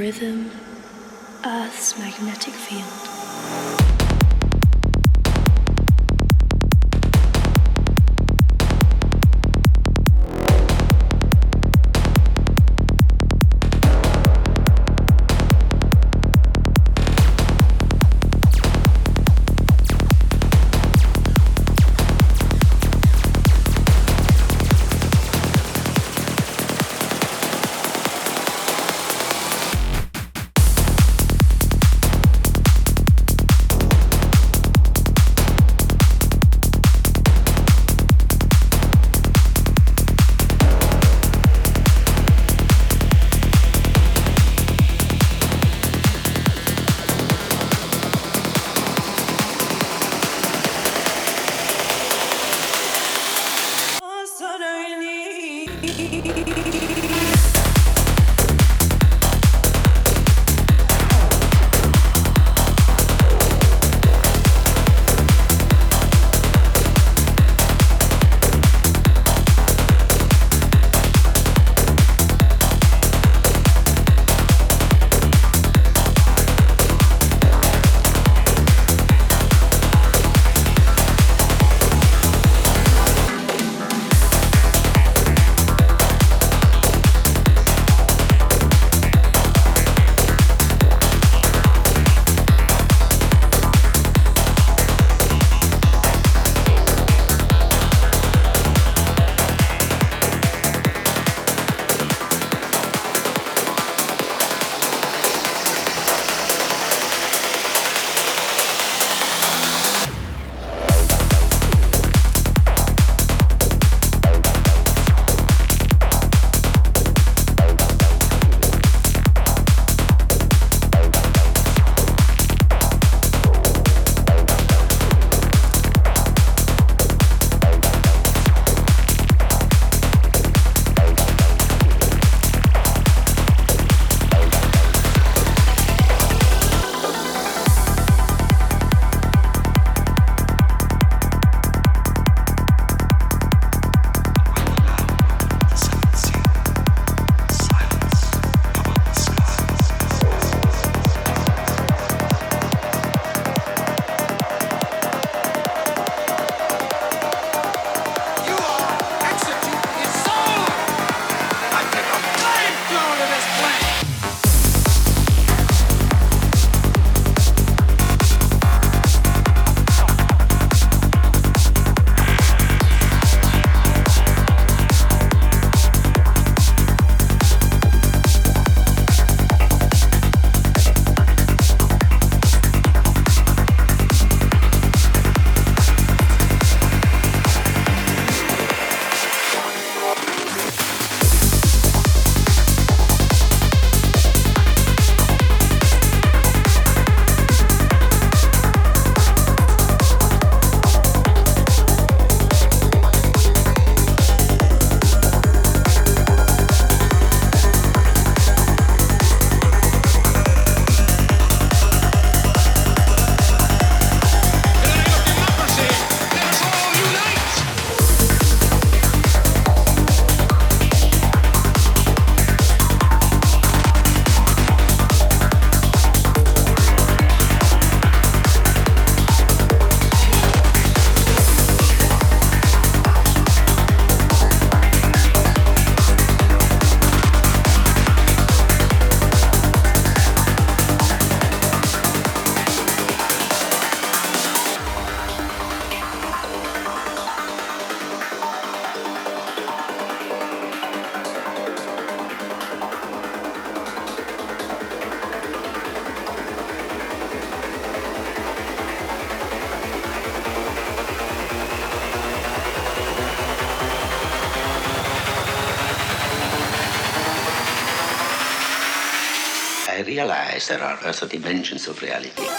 rhythm, Earth's magnetic field. Are dimensions of reality.